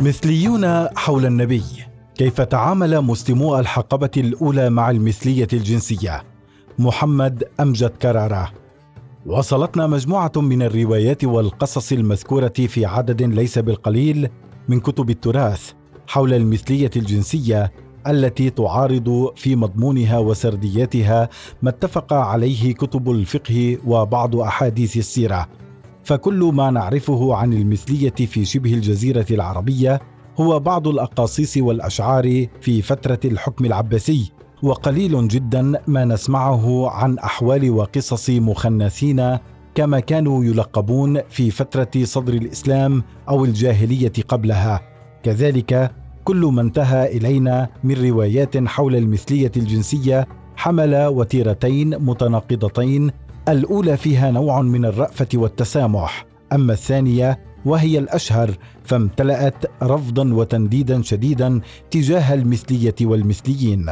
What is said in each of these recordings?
مثليون حول النبي. كيف تعامل مسلمو الحقبة الأولى مع المثلية الجنسية؟ محمد أمجد كرارة. وصلتنا مجموعة من الروايات والقصص المذكورة في عدد ليس بالقليل من كتب التراث حول المثلية الجنسية التي تعارض في مضمونها وسردياتها ما اتفق عليه كتب الفقه وبعض أحاديث السيرة. فكل ما نعرفه عن المثلية في شبه الجزيرة العربية هو بعض الأقاصيص والأشعار في فترة الحكم العباسي وقليل جدا ما نسمعه عن أحوال وقصص مخنثين كما كانوا يلقبون في فترة صدر الإسلام أو الجاهلية قبلها. كذلك كل ما انتهى إلينا من روايات حول المثلية الجنسية حمل وتيرتين متناقضتين الأولى فيها نوع من الرأفة والتسامح أما الثانية وهي الأشهر فامتلأت رفضا وتنديدا شديدا تجاه المثلية والمثليين.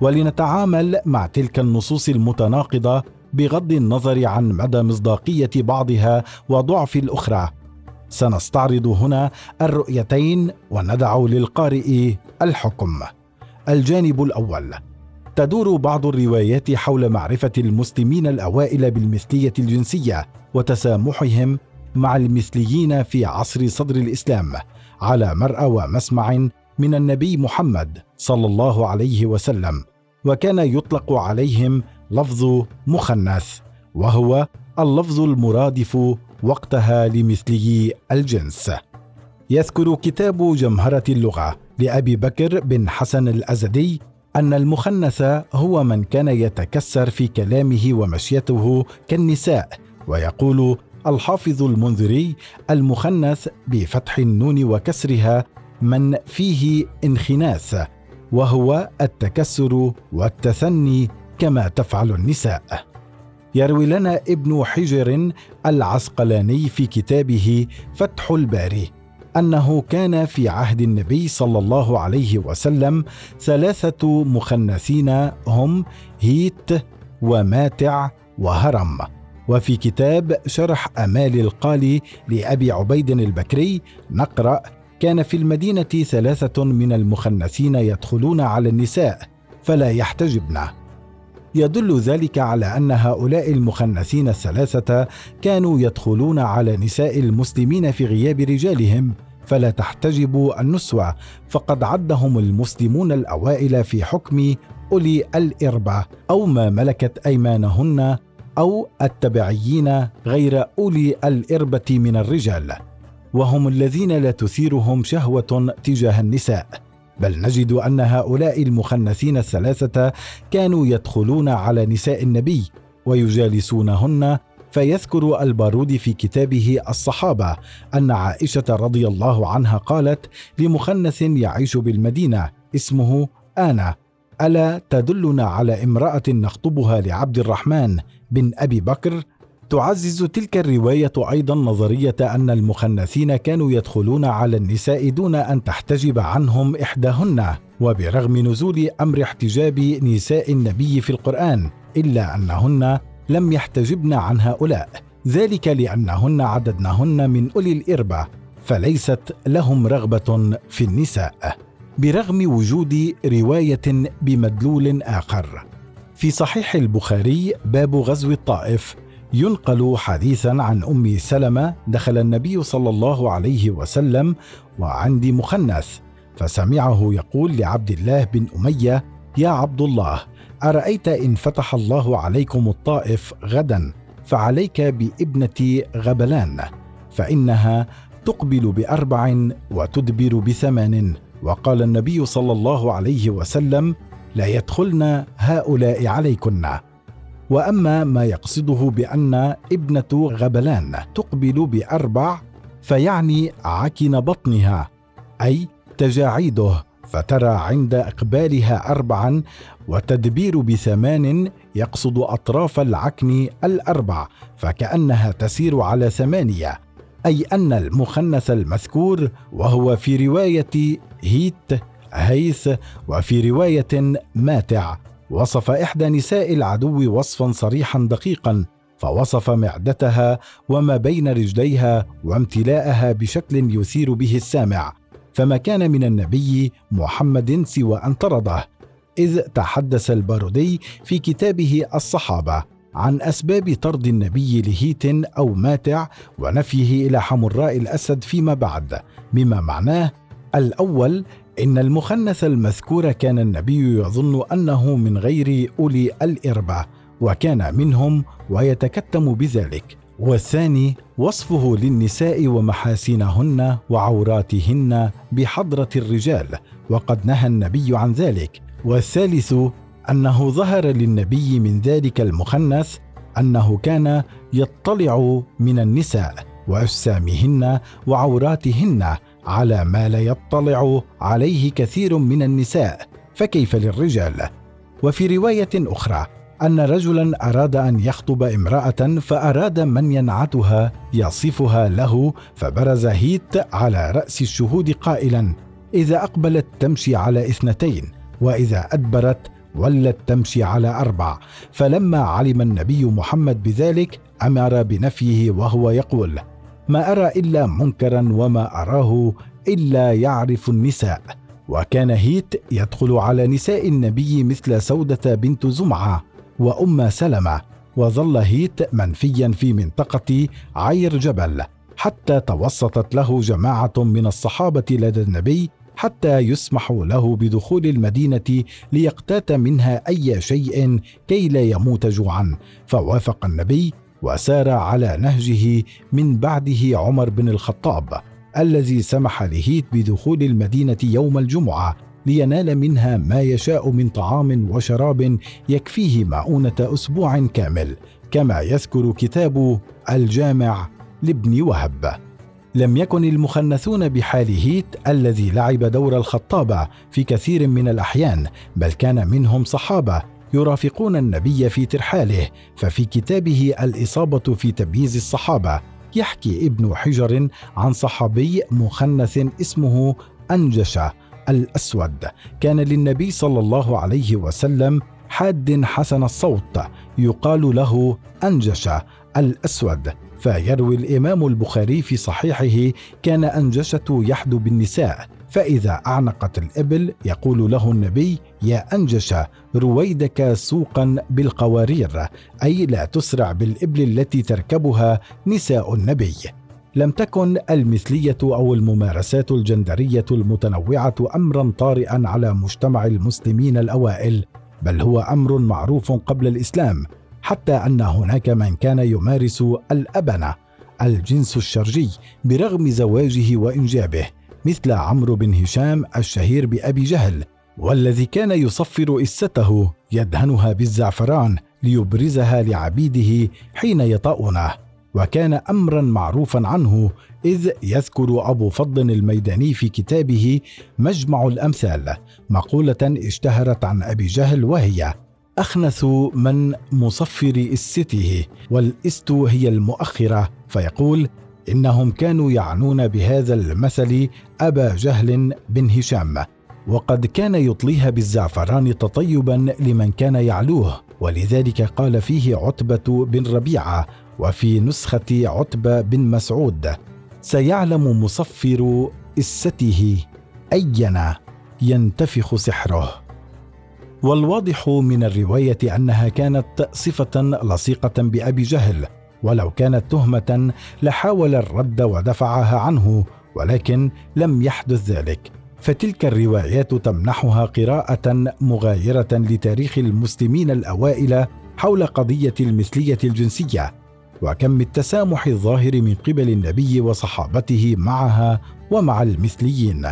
ولنتعامل مع تلك النصوص المتناقضة بغض النظر عن مدى مصداقية بعضها وضعف الأخرى. سنستعرض هنا الرؤيتين وندع للقارئ الحكم. الجانب الأول تدور بعض الروايات حول معرفة المسلمين الأوائل بالمثلية الجنسية وتسامحهم مع المثليين في عصر صدر الإسلام على مرأى ومسمع من النبي محمد صلى الله عليه وسلم وكان يطلق عليهم لفظ مخنث وهو اللفظ المرادف وقتها لمثلي الجنس. يذكر كتاب جمهرة اللغة لأبي بكر بن حسن الأزدي أن المخنث هو من كان يتكسر في كلامه ومشيته كالنساء ويقول الحافظ المنذري المخنث بفتح النون وكسرها من فيه انخناث وهو التكسر والتثني كما تفعل النساء. يروي لنا ابن حجر العسقلاني في كتابه فتح الباري. أنه كان في عهد النبي صلى الله عليه وسلم ثلاثة مخنثين هم هيت وماتع وهرم. وفي كتاب شرح آمال القالي لأبي عبيد البكري نقرأ كان في المدينة ثلاثة من المخنثين يدخلون على النساء فلا يحتجبن. يدل ذلك على أن هؤلاء المخنثين الثلاثة كانوا يدخلون على نساء المسلمين في غياب رجالهم فلا تحتجب النسوة فقد عدهم المسلمون الأوائل في حكم أولي الإربة أو ما ملكت أيمانهن أو التبعيين غير أولي الإربة من الرجال وهم الذين لا تثيرهم شهوة تجاه النساء. بل نجد أن هؤلاء المخنثين الثلاثة كانوا يدخلون على نساء النبي ويجالسونهن فيذكر البارودي في كتابه الصحابة أن عائشة رضي الله عنها قالت لمخنث يعيش بالمدينة اسمه آنا ألا تدلنا على امرأة نخطبها لعبد الرحمن بن أبي بكر تعزز تلك الرواية أيضا نظرية أن المخنثين كانوا يدخلون على النساء دون أن تحتجب عنهم إحداهن وبرغم نزول أمر احتجاب نساء النبي في القرآن إلا أنهن لم يحتجبن عن هؤلاء. ذلك لأنهن عددنهن من أولي الإربة فليست لهم رغبة في النساء برغم وجود رواية بمدلول آخر. في صحيح البخاري باب غزو الطائف ينقل حديثا عن أم سلمة دخل النبي صلى الله عليه وسلم وعندي مخنث فسمعه يقول لعبد الله بن أمية يا عبد الله أرأيت إن فتح الله عليكم الطائف غدا فعليك بابنة غبلان فإنها تقبل بأربع وتدبر بثمان وقال النبي صلى الله عليه وسلم لا يدخلن هؤلاء عليكن وأما ما يقصده بأن ابنة غبلان تقبل بأربع فيعني عكن بطنها أي تجاعيده فترى عند إقبالها اربعا وتدبير بثمان يقصد أطراف العكن الأربع فكأنها تسير على ثمانية أي أن المخنث المذكور وهو في رواية هيت هيث وفي رواية ماتع. وصف إحدى نساء العدو وصفا صريحا دقيقا فوصف معدتها وما بين رجليها وامتلاءها بشكل يثير به السامع فما كان من النبي محمد سوى أن طرده. إذ تحدث البارودي في كتابه الصحابة عن أسباب طرد النبي لهيت أو ماتع ونفيه إلى حمراء الأسد فيما بعد بما معناه الأول إن المخنث المذكور كان النبي يظن أنه من غير أولي الاربه وكان منهم ويتكتم بذلك. والثاني وصفه للنساء ومحاسنهن وعوراتهن بحضرة الرجال وقد نهى النبي عن ذلك. والثالث أنه ظهر للنبي من ذلك المخنث أنه كان يطلع من النساء وأجسامهن وعوراتهن على ما لا يطلع عليه كثير من النساء فكيف للرجال؟ وفي رواية أخرى أن رجلا أراد أن يخطب امرأة فأراد من ينعتها يصفها له فبرز هيت على رأس الشهود قائلا إذا أقبلت تمشي على اثنتين وإذا أدبرت ولت تمشي على أربع فلما علم النبي محمد بذلك أمر بنفيه وهو يقول ما أرى إلا منكرا وما أراه إلا يعرف النساء. وكان هيت يدخل على نساء النبي مثل سودة بنت زمعة وأم سلمة وظل هيت منفيا في منطقة عير جبل حتى توسطت له جماعة من الصحابة لدى النبي حتى يسمح له بدخول المدينة ليقتات منها أي شيء كي لا يموت جوعا. فوافق النبي وسار على نهجه من بعده عمر بن الخطاب الذي سمح لهيت بدخول المدينة يوم الجمعة لينال منها ما يشاء من طعام وشراب يكفيه مؤونة أسبوع كامل كما يذكر كتاب الجامع لابن وهب. لم يكن المخنثون بحال هيت الذي لعب دور الخطابه في كثير من الأحيان بل كان منهم صحابة يرافقون النبي في ترحاله ففي كتابه الإصابة في تمييز الصحابة يحكي ابن حجر عن صحابي مخنث اسمه انجشه الأسود. كان للنبي صلى الله عليه وسلم حاد حسن الصوت يقال له انجشه الأسود. فيروي الإمام البخاري في صحيحه كان أنجشة يحدو بالنساء فإذا أعنقت الإبل يقول له النبي يا أنجشة رويدك سوقا بالقوارير أي لا تسرع بالإبل التي تركبها نساء النبي. لم تكن المثلية أو الممارسات الجندرية المتنوعة امرا طارئا على مجتمع المسلمين الأوائل بل هو أمر معروف قبل الإسلام حتى أن هناك من كان يمارس الأبنة الجنس الشرجي برغم زواجه وإنجابه مثل عمرو بن هشام الشهير بأبي جهل والذي كان يصفر استه يدهنها بالزعفران ليبرزها لعبيده حين يطؤونه وكان امرا معروفا عنه إذ يذكر أبو فضل الميداني في كتابه مجمع الأمثال مقولة اشتهرت عن أبي جهل وهي أخنث من مصفر استه والإست هي المؤخرة فيقول إنهم كانوا يعنون بهذا المثل أبا جهل بن هشام وقد كان يطليها بالزعفران تطيبا لمن كان يعلوه ولذلك قال فيه عتبة بن ربيعة وفي نسخة عتبة بن مسعود سيعلم مصفر استه اينا ينتفخ سحره. والواضح من الرواية أنها كانت صفة لصيقة بأبي جهل ولو كانت تهمة لحاول الرد ودفعها عنه ولكن لم يحدث ذلك. فتلك الروايات تمنحها قراءة مغايرة لتاريخ المسلمين الأوائل حول قضية المثلية الجنسية وكم التسامح الظاهر من قبل النبي وصحابته معها ومع المثليين.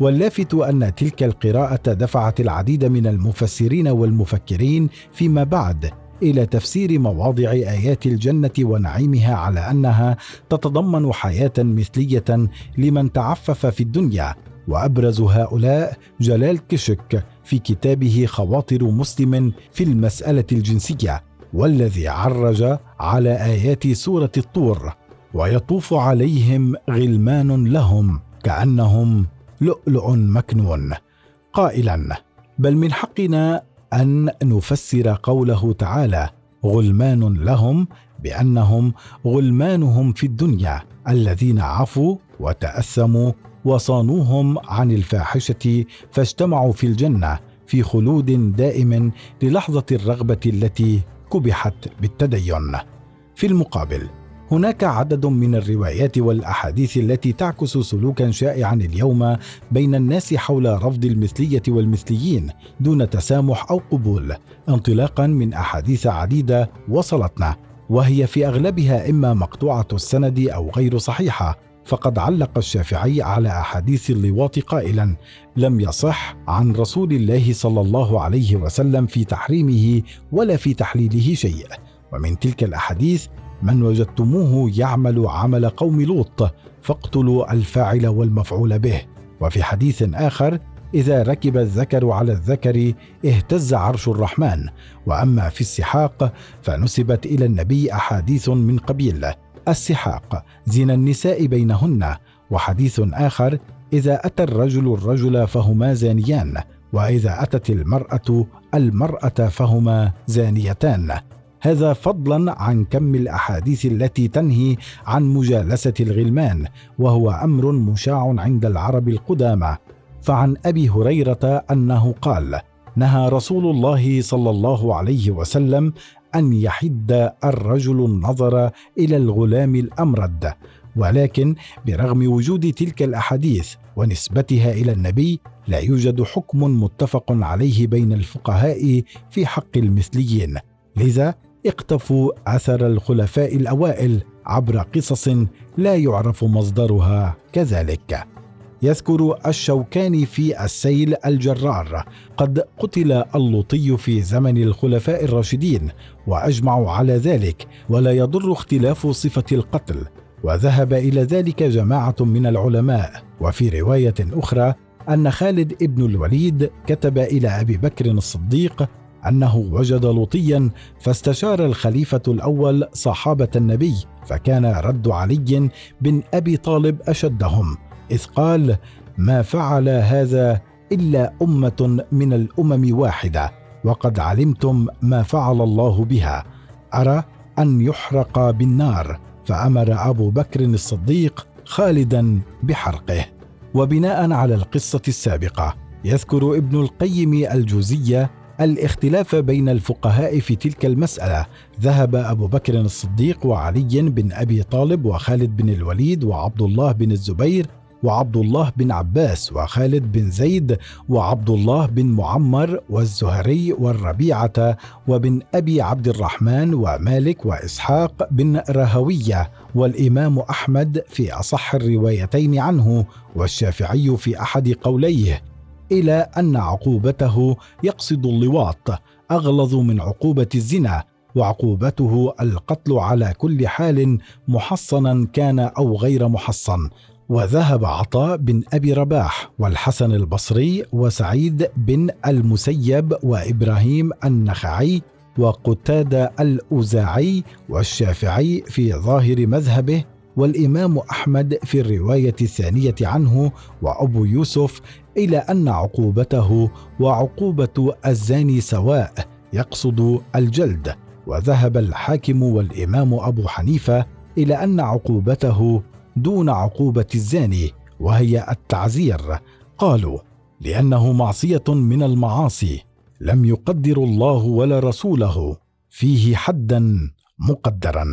واللافت أن تلك القراءة دفعت العديد من المفسرين والمفكرين فيما بعد إلى تفسير مواضع آيات الجنة ونعيمها على أنها تتضمن حياة مثلية لمن تعفف في الدنيا. وأبرز هؤلاء جلال كشك في كتابه خواطر مسلم في المسألة الجنسية والذي عرج على آيات سورة الطور ويطوف عليهم غلمان لهم كأنهم لؤلؤ مكنون. قائلا بل من حقنا أن نفسر قوله تعالى غلمان لهم بأنهم غلمانهم في الدنيا. الذين عفوا وتأثموا وصانوهم عن الفاحشة فاجتمعوا في الجنة في خلود دائم للحظة الرغبة التي كبحت بالتدين. في المقابل هناك عدد من الروايات والأحاديث التي تعكس سلوكا شائعا اليوم بين الناس حول رفض المثلية والمثليين دون تسامح أو قبول انطلاقا من أحاديث عديدة وصلتنا وهي في أغلبها إما مقطوعة السند أو غير صحيحة فقد علق الشافعي على أحاديث اللواط قائلا لم يصح عن رسول الله صلى الله عليه وسلم في تحريمه ولا في تحليله شيء. ومن تلك الأحاديث من وجدتموه يعمل عمل قوم لوط فاقتلوا الفاعل والمفعول به. وفي حديث آخر إذا ركب الذكر على الذكر اهتز عرش الرحمن. وأما في السحاق فنسبت إلى النبي أحاديث من قبيل. السحاق زنا النساء بينهن. وحديث آخر إذا أتى الرجل الرجل فهما زانيان. وإذا أتت المرأة المرأة فهما زانيتان. هذا فضلا عن كم الأحاديث التي تنهي عن مجالسة الغلمان وهو أمر مشاع عند العرب القدامى. فعن أبي هريرة أنه قال نهى رسول الله صلى الله عليه وسلم أن يحد الرجل النظر إلى الغلام الأمرد ولكن برغم وجود تلك الأحاديث ونسبتها إلى النبي لا يوجد حكم متفق عليه بين الفقهاء في حق المثليين. لذا اقتفوا أثر الخلفاء الأوائل عبر قصص لا يعرف مصدرها كذلك. يذكر الشوكاني في السيل الجرار قد قتل اللوطي في زمن الخلفاء الراشدين واجمعوا على ذلك ولا يضر اختلاف صفة القتل. وذهب إلى ذلك جماعة من العلماء. وفي رواية أخرى أن خالد ابن الوليد كتب إلى أبي بكر الصديق أنه وجد لوطيا فاستشار الخليفة الأول صحابة النبي فكان رد علي بن أبي طالب أشدهم إذ قال ما فعل هذا إلا أمة من الأمم واحدة وقد علمتم ما فعل الله بها أرى أن يحرق بالنار فأمر أبو بكر الصديق خالدا بحرقه. وبناء على القصة السابقة يذكر ابن القيم الجوزية الاختلاف بين الفقهاء في تلك المسألة. ذهب أبو بكر الصديق وعلي بن أبي طالب وخالد بن الوليد وعبد الله بن الزبير وعبد الله بن عباس وخالد بن زيد وعبد الله بن معمر والزهري والربيعة وبن أبي عبد الرحمن ومالك وإسحاق بن رهوية والإمام أحمد في أصح الروايتين عنه والشافعي في أحد قوليه. إلى أن عقوبته يقصد اللواط أغلظ من عقوبة الزنا وعقوبته القتل على كل حال محصنا كان أو غير محصن. وذهب عطاء بن أبي رباح والحسن البصري وسعيد بن المسيب وإبراهيم النخعي وقتادة الأوزاعي والشافعي في ظاهر مذهبه والإمام أحمد في الرواية الثانية عنه وأبو يوسف إلى أن عقوبته وعقوبة الزاني سواء يقصد الجلد وذهب الحاكم والإمام أبو حنيفة إلى أن عقوبته دون عقوبة الزاني وهي التعزير. قالوا لأنه معصية من المعاصي لم يقدر الله ولا رسوله فيه حدا مقدرا.